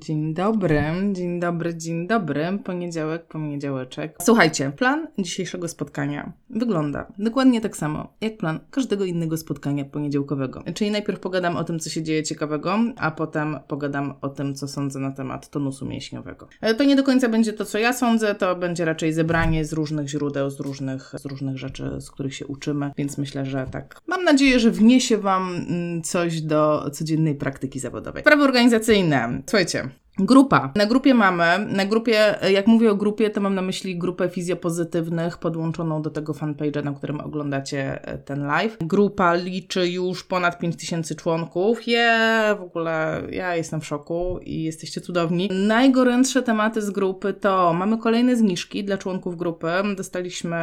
Dzień dobry, dzień dobry, dzień dobry. Poniedziałek, poniedziałeczek. Słuchajcie, plan dzisiejszego spotkania wygląda dokładnie tak samo jak plan każdego innego spotkania poniedziałkowego. Czyli najpierw pogadam o tym, co się dzieje ciekawego, a potem pogadam o tym, co sądzę na temat tonusu mięśniowego. E, to nie do końca będzie to, co ja sądzę, to będzie raczej zebranie z różnych źródeł, z różnych, z różnych rzeczy, z których się uczymy, więc myślę, że tak. Mam nadzieję, że wniesie Wam mm, coś do codziennej praktyki zawodowej. Sprawy organizacyjne. Słuchajcie, Grupa. Na grupie mamy, na grupie, jak mówię o grupie, to mam na myśli grupę fizjopozytywnych podłączoną do tego fanpage'a, na którym oglądacie e, ten live. Grupa liczy już ponad 5000 członków. Je, w ogóle ja jestem w szoku i jesteście cudowni. Najgorętsze tematy z grupy to mamy kolejne zniżki dla członków grupy. Dostaliśmy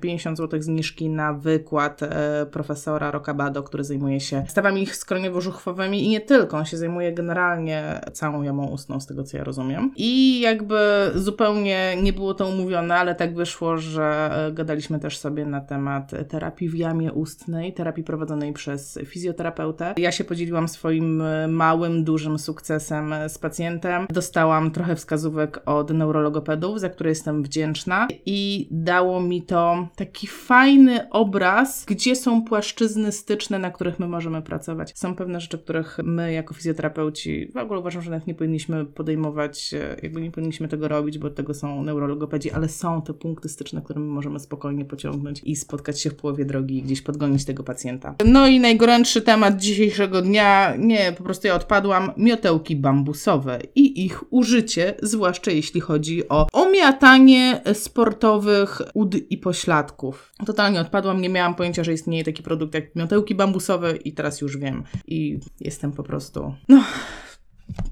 50 zł zniżki na wykład e, profesora Rokabado, który zajmuje się stawami skroniowo-żuchwowymi i nie tylko. On się zajmuje generalnie całą jamą ustną z tego co ja rozumiem. I jakby zupełnie nie było to umówione, ale tak wyszło, że e, gadaliśmy też sobie na temat terapii w jamie ustnej, terapii prowadzonej przez fizjoterapeutę. Ja się podzieliłam swoim e, małym, dużym sukcesem e, z pacjentem. Dostałam trochę wskazówek od neurologopedów, za które jestem wdzięczna i dało mi to taki fajny obraz, gdzie są płaszczyzny styczne, na których my możemy pracować. Są pewne rzeczy, których my jako fizjoterapeuci w ogóle uważam, że nawet nie powinniśmy podejmować, e, jakby nie powinniśmy tego robić, bo tego są neurologopedzi, ale są te punkty styczne, które my możemy spokojnie pociągnąć i spotkać się w połowie drogi i gdzieś podgonić tego pacjenta. No i najgorętszy temat dzisiejszego dnia, nie, po prostu ja odpadłam, miotełki bambusowe i ich użycie, zwłaszcza jeśli chodzi o omiatanie sportowych ud i pośladków. Totalnie odpadłam, nie miałam pojęcia, że istnieje taki produkt jak miotełki bambusowe i teraz już wiem. I jestem po prostu, no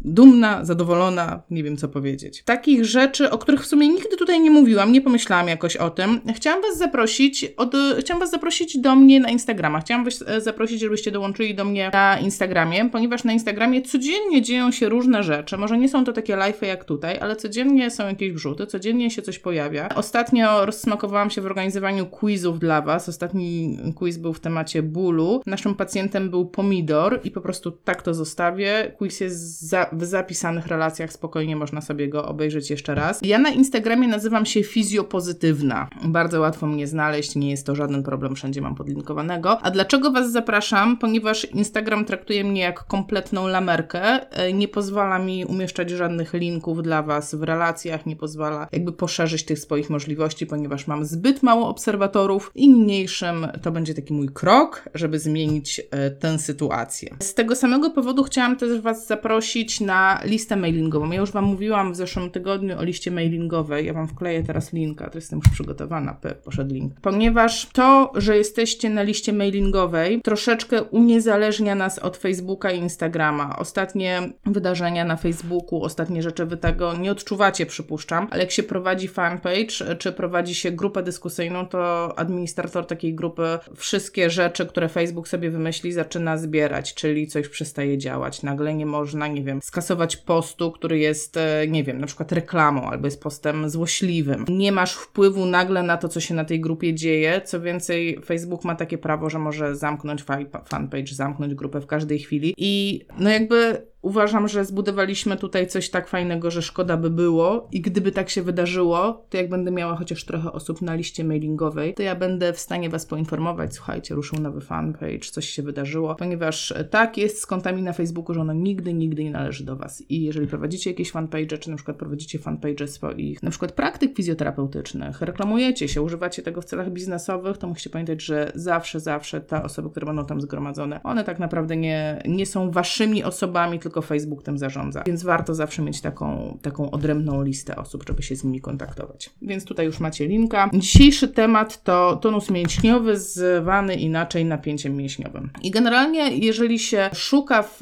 dumna, zadowolona, nie wiem co powiedzieć. Takich rzeczy, o których w sumie nigdy tutaj nie mówiłam, nie pomyślałam jakoś o tym. Chciałam Was zaprosić, od, chciałam Was zaprosić do mnie na Instagrama. Chciałam Was e, zaprosić, żebyście dołączyli do mnie na Instagramie, ponieważ na Instagramie codziennie dzieją się różne rzeczy. Może nie są to takie live'y jak tutaj, ale codziennie są jakieś wrzuty, codziennie się coś pojawia. Ostatnio rozsmakowałam się w organizowaniu quizów dla Was. Ostatni quiz był w temacie bólu. Naszym pacjentem był pomidor i po prostu tak to zostawię. Quiz jest za, w zapisanych relacjach, spokojnie można sobie go obejrzeć jeszcze raz. Ja na Instagramie nazywam się fizjopozytywna. Bardzo łatwo mnie znaleźć, nie jest to żaden problem, wszędzie mam podlinkowanego. A dlaczego Was zapraszam? Ponieważ Instagram traktuje mnie jak kompletną lamerkę, e, nie pozwala mi umieszczać żadnych linków dla Was w relacjach, nie pozwala jakby poszerzyć tych swoich możliwości, ponieważ mam zbyt mało obserwatorów i niniejszym to będzie taki mój krok, żeby zmienić e, tę sytuację. Z tego samego powodu chciałam też Was zaprosić zaprosić na listę mailingową. Ja już Wam mówiłam w zeszłym tygodniu o liście mailingowej. Ja Wam wkleję teraz linka, to jestem już przygotowana, poszedł link. Ponieważ to, że jesteście na liście mailingowej, troszeczkę uniezależnia nas od Facebooka i Instagrama. Ostatnie wydarzenia na Facebooku, ostatnie rzeczy Wy tego nie odczuwacie, przypuszczam, ale jak się prowadzi fanpage, czy prowadzi się grupę dyskusyjną, to administrator takiej grupy wszystkie rzeczy, które Facebook sobie wymyśli, zaczyna zbierać, czyli coś przestaje działać. Nagle nie można, nie nie wiem, skasować postu, który jest, e, nie wiem, na przykład reklamą albo jest postem złośliwym. Nie masz wpływu nagle na to, co się na tej grupie dzieje. Co więcej, Facebook ma takie prawo, że może zamknąć fanpage, zamknąć grupę w każdej chwili. I no jakby uważam, że zbudowaliśmy tutaj coś tak fajnego, że szkoda by było i gdyby tak się wydarzyło, to jak będę miała chociaż trochę osób na liście mailingowej, to ja będę w stanie Was poinformować, słuchajcie, ruszył nowy fanpage, coś się wydarzyło, ponieważ tak jest z kontami na Facebooku, że ono nigdy, nigdy nie należy do Was. I jeżeli prowadzicie jakieś fanpage, czy na przykład prowadzicie fanpage swoich, na przykład praktyk fizjoterapeutycznych, reklamujecie się, używacie tego w celach biznesowych, to musicie pamiętać, że zawsze, zawsze te osoby, które będą tam zgromadzone, one tak naprawdę nie, nie są Waszymi osobami, tylko tylko Facebook tym zarządza. Więc warto zawsze mieć taką, taką odrębną listę osób, żeby się z nimi kontaktować. Więc tutaj już macie linka. Dzisiejszy temat to tonus mięśniowy zwany inaczej napięciem mięśniowym. I generalnie, jeżeli się szuka w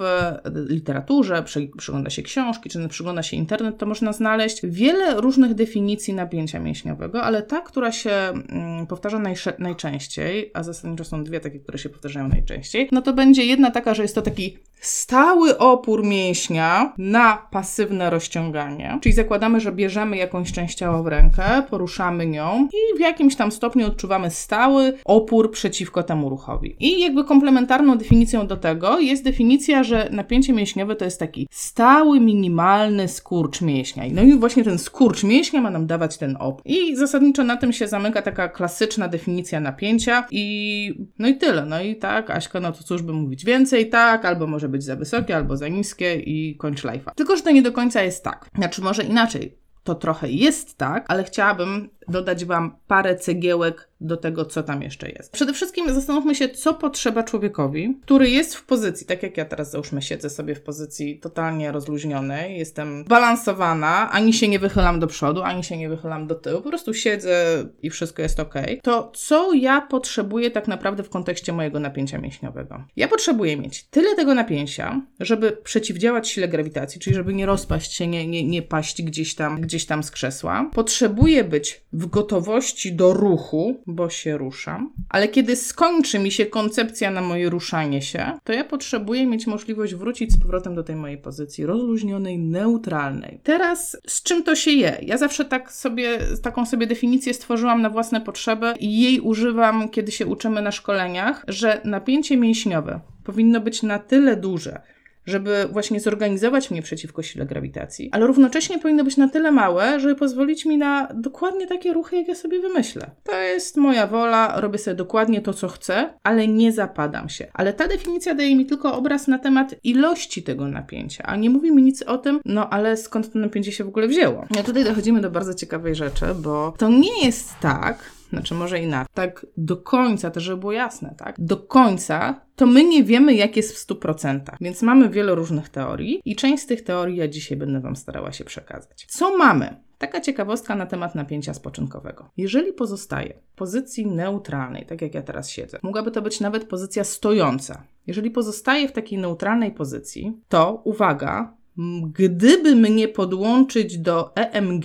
literaturze, przygląda się książki, czy przygląda się internet, to można znaleźć wiele różnych definicji napięcia mięśniowego, ale ta, która się mm, powtarza najczęściej, a zasadniczo są dwie takie, które się powtarzają najczęściej, no to będzie jedna taka, że jest to taki stały opór mięśnia na pasywne rozciąganie. Czyli zakładamy, że bierzemy jakąś część ciała w rękę, poruszamy nią i w jakimś tam stopniu odczuwamy stały opór przeciwko temu ruchowi. I jakby komplementarną definicją do tego jest definicja, że napięcie mięśniowe to jest taki stały, minimalny skurcz mięśnia. No i właśnie ten skurcz mięśnia ma nam dawać ten opór. I zasadniczo na tym się zamyka taka klasyczna definicja napięcia i no i tyle. No i tak, Aśka, no to cóż by mówić więcej, tak, albo może być za wysokie, albo za niskie i kończ life'a. Tylko, że to nie do końca jest tak. Znaczy może inaczej. To trochę jest tak, ale chciałabym dodać Wam parę cegiełek do tego, co tam jeszcze jest. Przede wszystkim zastanówmy się, co potrzeba człowiekowi, który jest w pozycji, tak jak ja teraz załóżmy siedzę sobie w pozycji totalnie rozluźnionej, jestem balansowana, ani się nie wychylam do przodu, ani się nie wychylam do tyłu, po prostu siedzę i wszystko jest ok. To co ja potrzebuję tak naprawdę w kontekście mojego napięcia mięśniowego? Ja potrzebuję mieć tyle tego napięcia, żeby przeciwdziałać sile grawitacji, czyli żeby nie rozpaść się, nie, nie, nie paść gdzieś tam, gdzieś tam z krzesła. Potrzebuję być w gotowości do ruchu, bo się ruszam, ale kiedy skończy mi się koncepcja na moje ruszanie się, to ja potrzebuję mieć możliwość wrócić z powrotem do tej mojej pozycji rozluźnionej, neutralnej. Teraz z czym to się je? Ja zawsze tak sobie, taką sobie definicję stworzyłam na własne potrzeby i jej używam, kiedy się uczymy na szkoleniach, że napięcie mięśniowe powinno być na tyle duże, żeby właśnie zorganizować mnie przeciwko sile grawitacji, ale równocześnie powinno być na tyle małe, żeby pozwolić mi na dokładnie takie ruchy, jak ja sobie wymyślę. To jest moja wola, robię sobie dokładnie to, co chcę, ale nie zapadam się. Ale ta definicja daje mi tylko obraz na temat ilości tego napięcia, a nie mówi mi nic o tym, no ale skąd to napięcie się w ogóle wzięło. No tutaj dochodzimy do bardzo ciekawej rzeczy, bo to nie jest tak, znaczy może inaczej, tak do końca, to żeby było jasne, tak? Do końca to my nie wiemy, jak jest w 100%, więc mamy wiele różnych teorii i część z tych teorii ja dzisiaj będę Wam starała się przekazać. Co mamy? Taka ciekawostka na temat napięcia spoczynkowego. Jeżeli pozostaje w pozycji neutralnej, tak jak ja teraz siedzę, mogłaby to być nawet pozycja stojąca. Jeżeli pozostaje w takiej neutralnej pozycji, to uwaga, gdyby mnie podłączyć do EMG,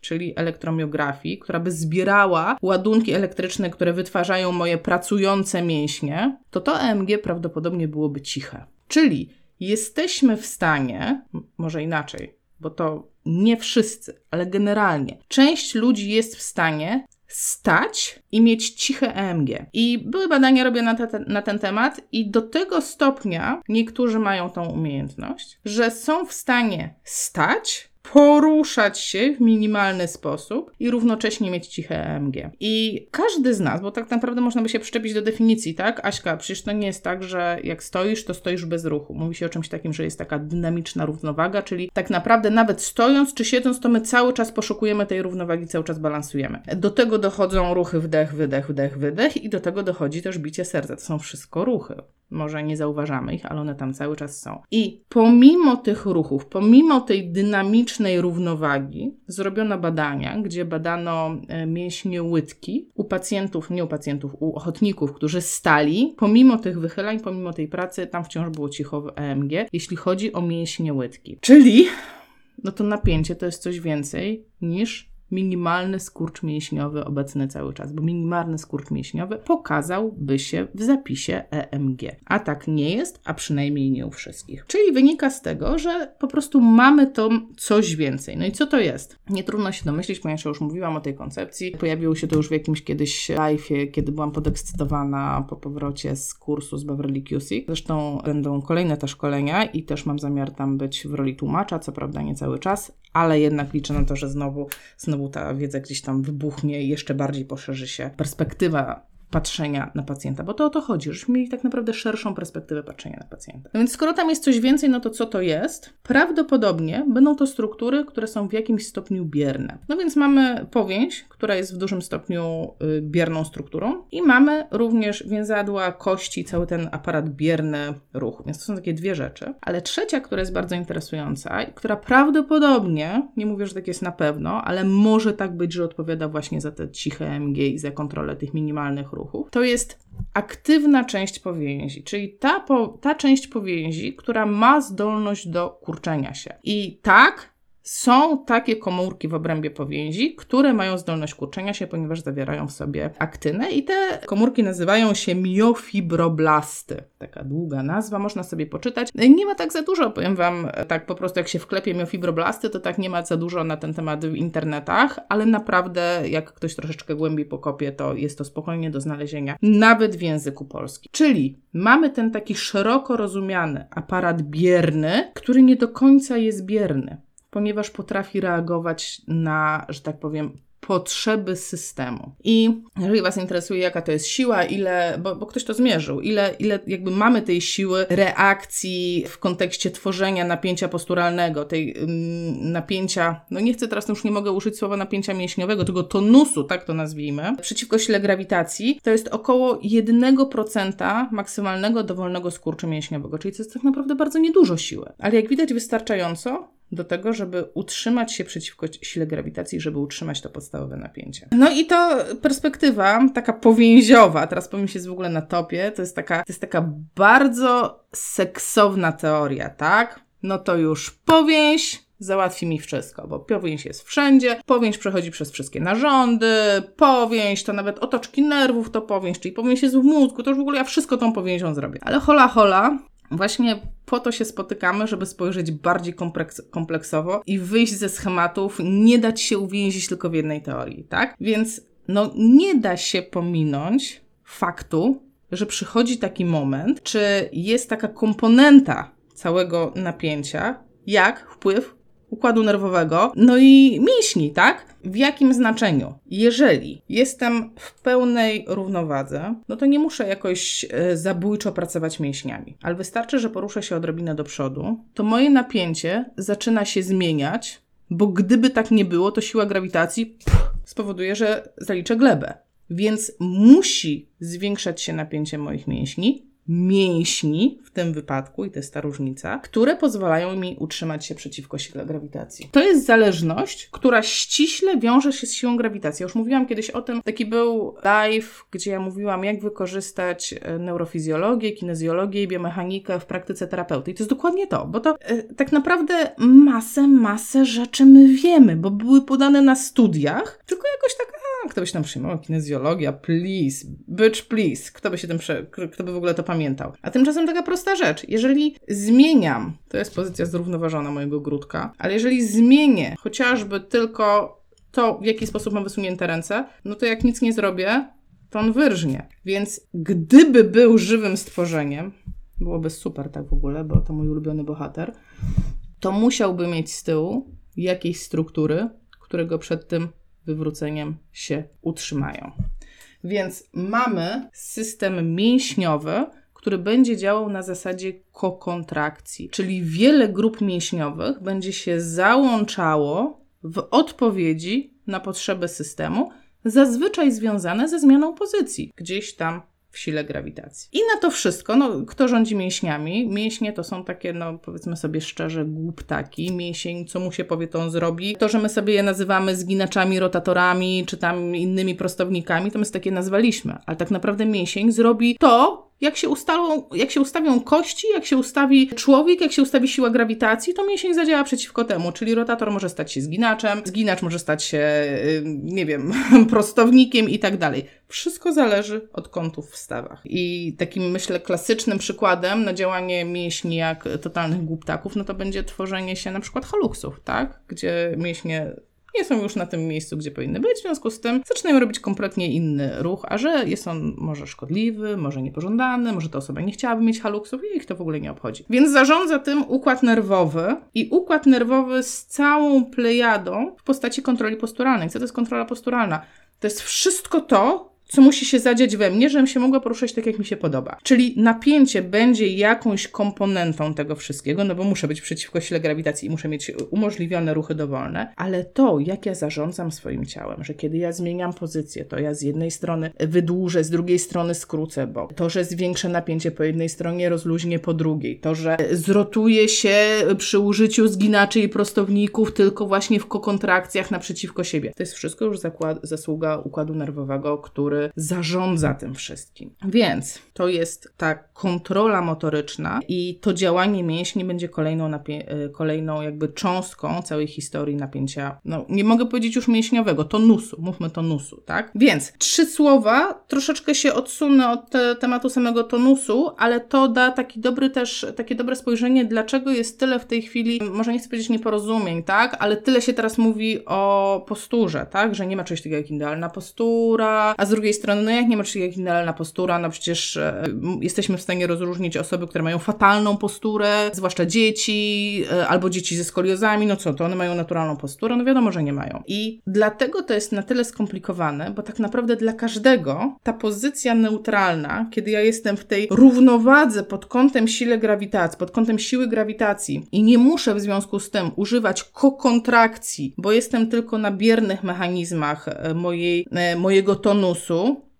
czyli elektromiografii, która by zbierała ładunki elektryczne, które wytwarzają moje pracujące mięśnie, to to EMG prawdopodobnie byłoby ciche. Czyli jesteśmy w stanie, może inaczej, bo to nie wszyscy, ale generalnie, część ludzi jest w stanie stać i mieć ciche EMG. I były badania robione na, te, na, ten temat, i do tego stopnia niektórzy mają tą umiejętność, że są w stanie stać, poruszać się w minimalny sposób i równocześnie mieć ciche EMG. I każdy z nas, bo tak naprawdę można by się przyczepić do definicji, tak? Aśka, przecież to nie jest tak, że jak stoisz, to stoisz bez ruchu. Mówi się o czymś takim, że jest taka dynamiczna równowaga, czyli tak naprawdę nawet stojąc czy siedząc, to my cały czas poszukujemy tej równowagi, cały czas balansujemy. Do tego dochodzą ruchy wdech, wydech, wdech, wydech i do tego dochodzi też bicie serca. To są wszystko ruchy. Może nie zauważamy ich, ale one tam cały czas są. I pomimo tych ruchów, pomimo tej dynamicznej równowagi, zrobiono badania, gdzie badano e, mięśnie łydki u pacjentów, nie u pacjentów, u ochotników, którzy stali. Pomimo tych wychylań, pomimo tej pracy, tam wciąż było cicho w EMG, jeśli chodzi o mięśnie łydki. Czyli no to napięcie to jest coś więcej niż minimalny skurcz mięśniowy obecny cały czas, bo minimalny skurcz mięśniowy pokazałby się w zapisie EMG. A tak nie jest, a przynajmniej nie u wszystkich. Czyli wynika z tego, że po prostu mamy to coś więcej. No i co to jest? Nie trudno się domyślić, ponieważ już mówiłam o tej koncepcji. Pojawiło się to już w jakimś kiedyś live'ie, kiedy byłam podekscytowana po powrocie z kursu z Beverly Cusick. Zresztą będą kolejne te szkolenia i też mam zamiar tam być w roli tłumacza, co prawda nie cały czas, ale jednak liczę na to, że znowu, znowu ta wiedza gdzieś tam wybuchnie i jeszcze bardziej poszerzy się perspektywa patrzenia na pacjenta, bo to o to chodzi, żebyśmy mieli tak naprawdę szerszą perspektywę patrzenia na pacjenta. No więc skoro tam jest coś więcej, no to co to jest? Prawdopodobnie będą to struktury, które są w jakimś stopniu bierne. No więc mamy powięź, która jest w dużym stopniu y, bierną strukturą i mamy również więzadła, kości, cały ten aparat bierny ruchu. Więc to są takie dwie rzeczy. Ale trzecia, która jest bardzo interesująca i która prawdopodobnie, nie mówię, że tak jest na pewno, ale może tak być, że odpowiada właśnie za te ciche MG i za kontrolę tych minimalnych to jest aktywna część powięzi, czyli ta, po, ta część powięzi, która ma zdolność do kurczenia się. I tak, są takie komórki w obrębie powięzi, które mają zdolność kurczenia się, ponieważ zawierają w sobie aktynę i te komórki nazywają się miofibroblasty. Taka długa nazwa, można sobie poczytać. Nie ma tak za dużo, powiem Wam, tak po prostu jak się wklepie miofibroblasty, to tak nie ma za dużo na ten temat w internetach, ale naprawdę jak ktoś troszeczkę głębiej pokopie, to jest to spokojnie do znalezienia, nawet w języku polskim. Czyli mamy ten taki szeroko rozumiany aparat bierny, który nie do końca jest bierny ponieważ potrafi reagować na, że tak powiem, potrzeby systemu. I jeżeli Was interesuje, jaka to jest siła, ile, bo, bo, ktoś to zmierzył, ile, ile jakby mamy tej siły reakcji w kontekście tworzenia napięcia posturalnego, tej napięcia, no nie chcę teraz, już nie mogę użyć słowa napięcia mięśniowego, tego tonusu, tak to nazwijmy, przeciwko sile grawitacji, to jest około 1% maksymalnego dowolnego skurczu mięśniowego, czyli to jest tak naprawdę bardzo niedużo siły. Ale jak widać wystarczająco, do tego, żeby utrzymać się przeciwko sile grawitacji, żeby utrzymać to podstawowe napięcie. No i to perspektywa taka powięziowa, teraz powiem się w ogóle na topie, to jest taka, to jest taka bardzo seksowna teoria, tak? No to już powięź, załatwi mi wszystko, bo powięź jest wszędzie, powięź przechodzi przez wszystkie narządy, powięź to nawet otoczki nerwów to powięź, czyli powięź jest w mózgu, to już w ogóle ja wszystko tą powięzią zrobię. Ale hola hola, Właśnie po to się spotykamy, żeby spojrzeć bardziej kompleks kompleksowo i wyjść ze schematów, nie dać się uwięzić tylko w jednej teorii, tak? Więc no nie da się pominąć faktu, że przychodzi taki moment, czy jest taka komponenta całego napięcia, jak wpływ układu nerwowego, no i mięśni, tak? W jakim znaczeniu? Jeżeli jestem w pełnej równowadze, no to nie muszę jakoś e, zabójczo pracować mięśniami, ale wystarczy, że poruszę się odrobinę do przodu, to moje napięcie zaczyna się zmieniać, bo gdyby tak nie było, to siła grawitacji pff, spowoduje, że zaliczę glebę. Więc musi zwiększać się napięcie moich mięśni, mięśni w tym wypadku, i to jest ta różnica, które pozwalają mi utrzymać się przeciwko sile grawitacji. To jest zależność, która ściśle wiąże się z siłą grawitacji. Ja już mówiłam kiedyś o tym, taki był live, gdzie ja mówiłam, jak wykorzystać e, neurofizjologię, kinezjologię i biomechanikę w praktyce terapeuty. I to jest dokładnie to, bo to e, tak naprawdę masę, masę rzeczy my wiemy, bo były podane na studiach, tylko jakoś tak kto by się tam przyjmował? Kinezjologia, please, bitch, please. Kto by się tym, kto by w ogóle to pamiętał? A tymczasem taka prosta rzecz. Jeżeli zmieniam, to jest pozycja zrównoważona mojego grudka, ale jeżeli zmienię chociażby tylko to, w jaki sposób mam wysunięte ręce, no to jak nic nie zrobię, to on wyrżnie. Więc gdyby był żywym stworzeniem, byłoby super tak w ogóle, bo to mój ulubiony bohater, to musiałby mieć z tyłu jakiejś struktury, którego przed tym wywróceniem się utrzymają. Więc mamy system mięśniowy, który będzie działał na zasadzie kokontrakcji, czyli wiele grup mięśniowych będzie się załączało w odpowiedzi na potrzeby systemu, zazwyczaj związane ze zmianą pozycji, gdzieś tam w sile grawitacji. I na to wszystko, no, kto rządzi mięśniami? Mięśnie to są takie, no powiedzmy sobie szczerze, głuptaki. Mięsień, co mu się powie, to on zrobi. To, że my sobie je nazywamy zginaczami, rotatorami, czy tam innymi prostownikami, to my sobie takie nazwaliśmy. Ale tak naprawdę mięsień zrobi to, jak się, ustalą, jak się ustawią kości, jak się ustawi człowiek, jak się ustawi siła grawitacji, to mięsień zadziała przeciwko temu. Czyli rotator może stać się zginaczem, zginacz może stać się, y, nie wiem, prostownikiem i tak dalej. Wszystko zależy od kątów w stawach. I takim, myślę, klasycznym przykładem na działanie mięśni jak totalnych głuptaków, no to będzie tworzenie się na przykład haluksów, tak? Gdzie mięśnie nie są już na tym miejscu, gdzie powinny być, w związku z tym zaczynają robić kompletnie inny ruch, a że jest on może szkodliwy, może niepożądany, może ta osoba nie chciałaby mieć haluksów i ich to w ogóle nie obchodzi. Więc zarządza tym układ nerwowy i układ nerwowy z całą plejadą w postaci kontroli posturalnej. Co to jest kontrola posturalna? To jest wszystko to, co musi się zadziać we mnie, żebym się mogła poruszać tak, jak mi się podoba. Czyli napięcie będzie jakąś komponentą tego wszystkiego, no bo muszę być przeciwko sile grawitacji i muszę mieć umożliwione ruchy dowolne, ale to, jak ja zarządzam swoim ciałem, że kiedy ja zmieniam pozycję, to ja z jednej strony wydłużę, z drugiej strony skrócę, bo to, że zwiększę napięcie po jednej stronie, rozluźnię po drugiej, to, że zrotuję się przy użyciu zginaczy i prostowników tylko właśnie w kokontrakcjach naprzeciwko siebie. To jest wszystko już zasługa układu nerwowego, który który zarządza tym wszystkim. Więc to jest ta kontrola motoryczna i to działanie mięśni będzie kolejną, napie- kolejną jakby cząstką całej historii napięcia, no nie mogę powiedzieć już mięśniowego, tonusu, mówmy tonusu, tak? Więc trzy słowa, troszeczkę się odsunę od te, tematu samego tonusu, ale to da taki dobry też, takie dobre spojrzenie, dlaczego jest tyle w tej chwili, może nie chcę powiedzieć nieporozumień, tak? Ale tyle się teraz mówi o posturze, tak? Że nie ma czegoś takiego jak idealna postura, a z drugiej strony, no jak nie ma jak idealna postura, no przecież e, jesteśmy w stanie rozróżnić osoby, które mają fatalną posturę, zwłaszcza dzieci, e, albo dzieci ze skoliozami, no co, to one mają naturalną posturę? No wiadomo, że nie mają. I dlatego to jest na tyle skomplikowane, bo tak naprawdę dla każdego ta pozycja neutralna, kiedy ja jestem w tej równowadze pod kątem sile grawitacji, pod kątem siły grawitacji i nie muszę w związku z tym używać kokontrakcji, bo jestem tylko na biernych mechanizmach e, mojej, mojego tonusu,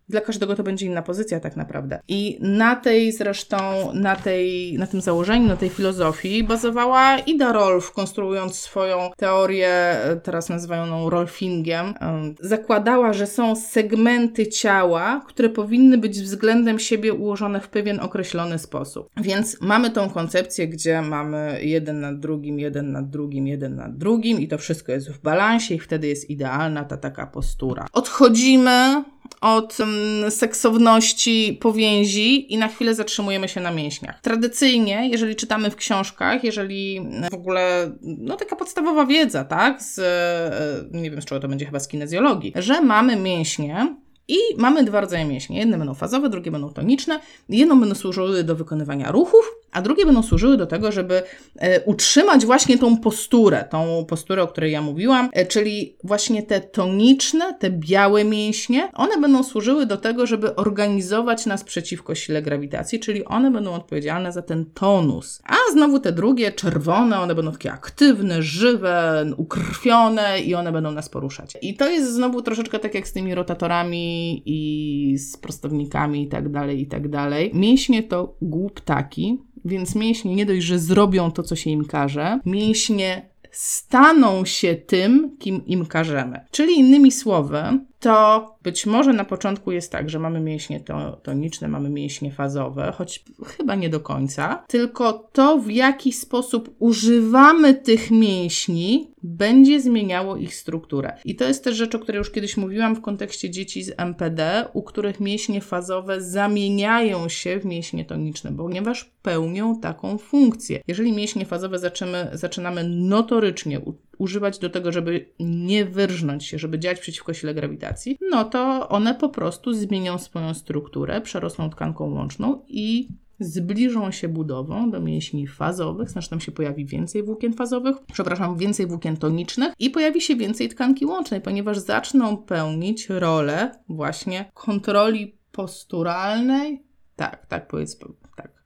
dla każdego to będzie inna pozycja tak naprawdę. I na tej zresztą, na, tej, na tym założeniu, na tej filozofii bazowała Ida Rolf, konstruując swoją teorię, teraz nazywają ją Rolfingiem. Zakładała, że są segmenty ciała, które powinny być względem siebie ułożone w pewien określony sposób. Więc mamy tą koncepcję, gdzie mamy jeden nad drugim, jeden nad drugim, jeden nad drugim i to wszystko jest w balansie i wtedy jest idealna ta taka postura. Odchodzimy od um, seksowności powięzi i na chwilę zatrzymujemy się na mięśniach. Tradycyjnie, jeżeli czytamy w książkach, jeżeli w ogóle, no taka podstawowa wiedza, tak, z, e, nie wiem z czego to będzie, chyba z kinezjologii, że mamy mięśnie, i mamy dwa rodzaje mięśni. Jedne będą fazowe, drugie będą toniczne. Jedno będą służyły do wykonywania ruchów, a drugie będą służyły do tego, żeby e, utrzymać właśnie tą posturę, tą posturę, o której ja mówiłam, e, czyli właśnie te toniczne, te białe mięśnie, one będą służyły do tego, żeby organizować nas przeciwko sile grawitacji, czyli one będą odpowiedzialne za ten tonus. A znowu te drugie, czerwone, one będą takie aktywne, żywe, ukrwione i one będą nas poruszać. I to jest znowu troszeczkę tak jak z tymi rotatorami i z prostownikami i tak dalej, i tak dalej. Mięśnie to głuptaki, więc mięśnie nie dość, że zrobią to, co się im każe, mięśnie staną się tym, kim im każemy. Czyli innymi słowy, to być może na początku jest tak, że mamy mięśnie to, toniczne, mamy mięśnie fazowe, choć chyba nie do końca, tylko to, w jaki sposób używamy tych mięśni, będzie zmieniało ich strukturę. I to jest też rzecz, o której już kiedyś mówiłam w kontekście dzieci z MPD, u których mięśnie fazowe zamieniają się w mięśnie toniczne, ponieważ pełnią taką funkcję. Jeżeli mięśnie fazowe zaczynamy, zaczynamy notorycznie używać do tego, żeby nie wyrżnąć się, żeby działać przeciwko sile grawitacji, no to one po prostu zmienią swoją strukturę, przerosną tkanką łączną i zbliżą się budową do mięśni fazowych, znaczy tam się pojawi więcej włókien fazowych, przepraszam, więcej włókien tonicznych. I pojawi się więcej tkanki łącznej, ponieważ zaczną pełnić rolę właśnie kontroli posturalnej, tak, tak powiedzmy,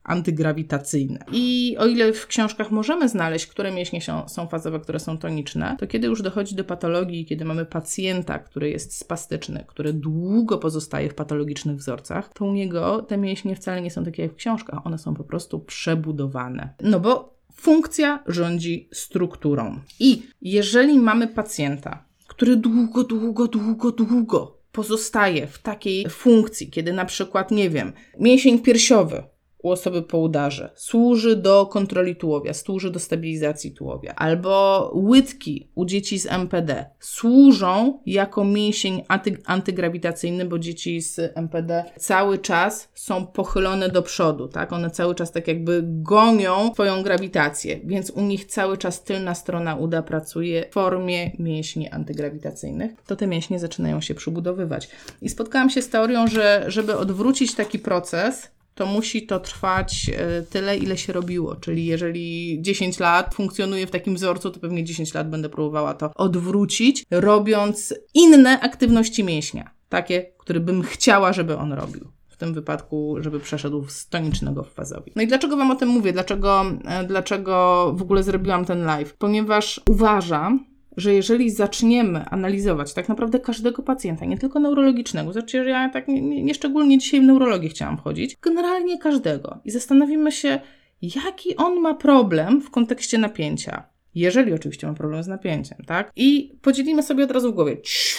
antygrawitacyjne. I o ile w książkach możemy znaleźć, które mięśnie są, fazowe, które są toniczne, to kiedy już dochodzi do patologii, kiedy mamy pacjenta, który jest spastyczny, który długo pozostaje w patologicznych wzorcach, to u niego te mięśnie wcale nie są takie jak w książkach, one są po prostu przebudowane. No bo funkcja rządzi strukturą. I jeżeli mamy pacjenta, który długo, długo, długo, długo pozostaje w takiej funkcji, kiedy na przykład, nie wiem, mięsień piersiowy u osoby po udarze, służy do kontroli tułowia, służy do stabilizacji tułowia, albo łydki u dzieci z MPD służą jako mięsień anty, antygrawitacyjny, bo dzieci z MPD cały czas są pochylone do przodu, tak? One cały czas tak jakby gonią swoją grawitację, więc u nich cały czas tylna strona uda pracuje w formie mięśni antygrawitacyjnych, to te mięśnie zaczynają się przybudowywać. I spotkałam się z teorią, że żeby odwrócić taki proces, to musi to trwać e, tyle, ile się robiło. Czyli jeżeli 10 lat funkcjonuje w takim wzorcu, to pewnie 10 lat będę próbowała to odwrócić, robiąc inne aktywności mięśnia. Takie, które bym chciała, żeby on robił w tym wypadku, żeby przeszedł z tonicznego w fazowi. No i dlaczego Wam o tym mówię? Dlaczego, e, dlaczego w ogóle zrobiłam ten live? Ponieważ uważam, że jeżeli zaczniemy analizować tak naprawdę każdego pacjenta, nie tylko neurologicznego, znaczy, że ja tak nie, nie szczególnie dzisiaj w neurologię chciałam wchodzić, generalnie każdego i zastanowimy się, jaki on ma problem w kontekście napięcia. Jeżeli oczywiście ma problem z napięciem, tak? I podzielimy sobie od razu w głowie. Ciu,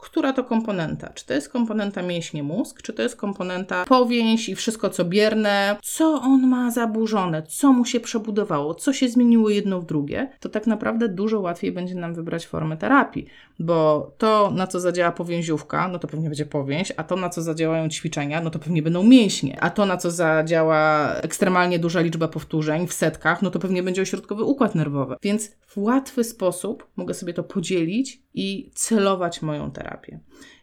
która to komponenta. Czy to jest komponenta mięśnie mózg, czy to jest komponenta powięź i wszystko co bierne, co on ma zaburzone, co mu się przebudowało, co się zmieniło jedno w drugie, to tak naprawdę dużo łatwiej będzie nam wybrać formę terapii, bo to, na co zadziała powięziówka, no to pewnie będzie powięź, a to, na co zadziałają ćwiczenia, no to pewnie będą mięśnie, a to, na co zadziała ekstremalnie duża liczba powtórzeń w setkach, no to pewnie będzie ośrodkowy układ nerwowy. Więc w łatwy sposób mogę sobie to podzielić i celować moją terapię.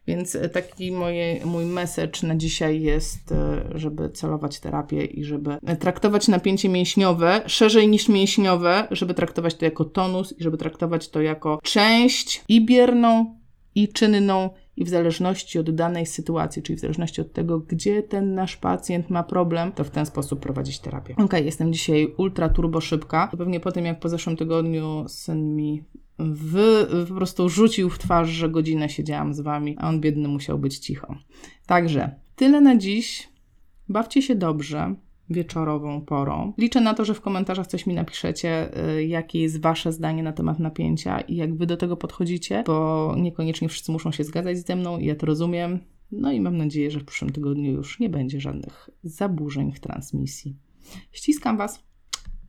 Więc e, taki moje, mój message na dzisiaj jest, e, żeby celować terapię i żeby traktować napięcie mięśniowe szerzej niż mięśniowe, żeby traktować to jako tonus i żeby traktować to jako część i bierną, i czynną, i w zależności od danej sytuacji, czyli w zależności od tego, gdzie ten nasz pacjent ma problem, to w ten sposób prowadzić terapię. Ok, jestem dzisiaj ultra turbo szybka. Pewnie po tym, jak po zeszłym tygodniu syn mi w, po prostu rzucił w twarz, że godzinę siedziałam z wami, a on biedny musiał być cicho. Także tyle na dziś. Bawcie się dobrze wieczorową porą. Liczę na to, że w komentarzach coś mi napiszecie, y, jakie jest Wasze zdanie na temat napięcia i jak Wy do tego podchodzicie, bo niekoniecznie wszyscy muszą się zgadzać ze mną ja to rozumiem. No i mam nadzieję, że w przyszłym tygodniu już nie będzie żadnych zaburzeń w transmisji. Ściskam Was.